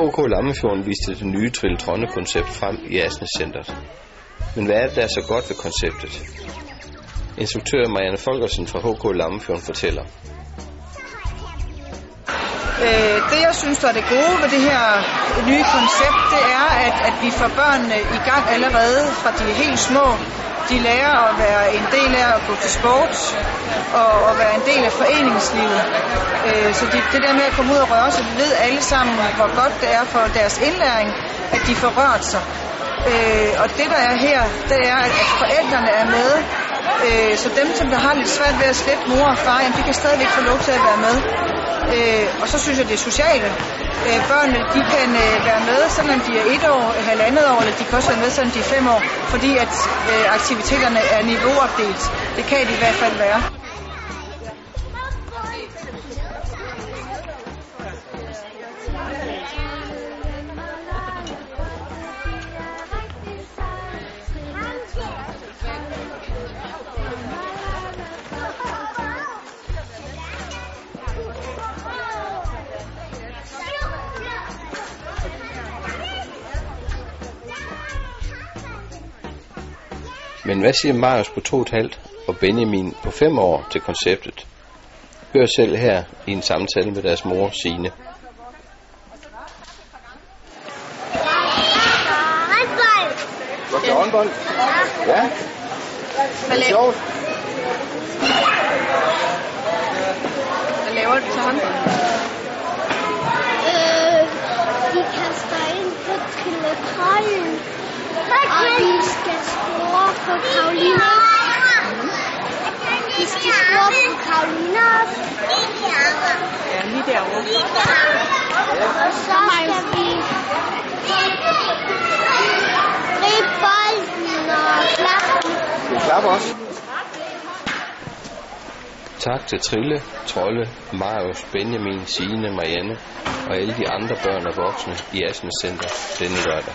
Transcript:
HK Lammefjorden viste det nye Trille-Tronde-koncept frem i Asnes-centret. Men hvad er det, der er så godt ved konceptet? Instruktør Marianne Folkersen fra HK Lammefjorden fortæller. Øh, det, jeg synes, der er det gode ved det her nye koncept, det er, at, at vi får børnene i gang allerede fra de helt små. De lærer at være en del af at gå til sport og at være en del af foreningslivet. Øh, så de, det der med at komme ud og røre sig, vi ved alle sammen, hvor godt det er for deres indlæring, at de får rørt sig. Øh, og det, der er her, det er, at, at forældrene er med. Øh, så dem, som der har lidt svært ved at slippe mor og far, jamen, de kan stadigvæk få lov til at være med. Øh, og så synes jeg, det er sociale. Øh, børnene, de kan øh, være med, selvom de er et år, halvandet år, eller de kan også være med, selvom de er fem år, fordi at øh, aktiviteterne er niveauopdelt. Det kan de i hvert fald være. Men hvad siger Marius på to og et halvt og Benjamin på fem år til konceptet? Hør selv her i en samtale med deres mor Signe. Håndbold. Du har håndbold? Ja. Hvad, Det er sjovt. hvad laver du til håndbold? Øh, vi kaster ind på trilletrollen. Og vi skal score på Karolina. Vi skal score på Karolina. Ja, lige derovre. Og så skal vi gribe bolden og klappe. Du klapper også. Tak til Trille, Trolle, Marius, Benjamin, Signe, Marianne og alle de andre børn og voksne i Asnes Center denne lørdag.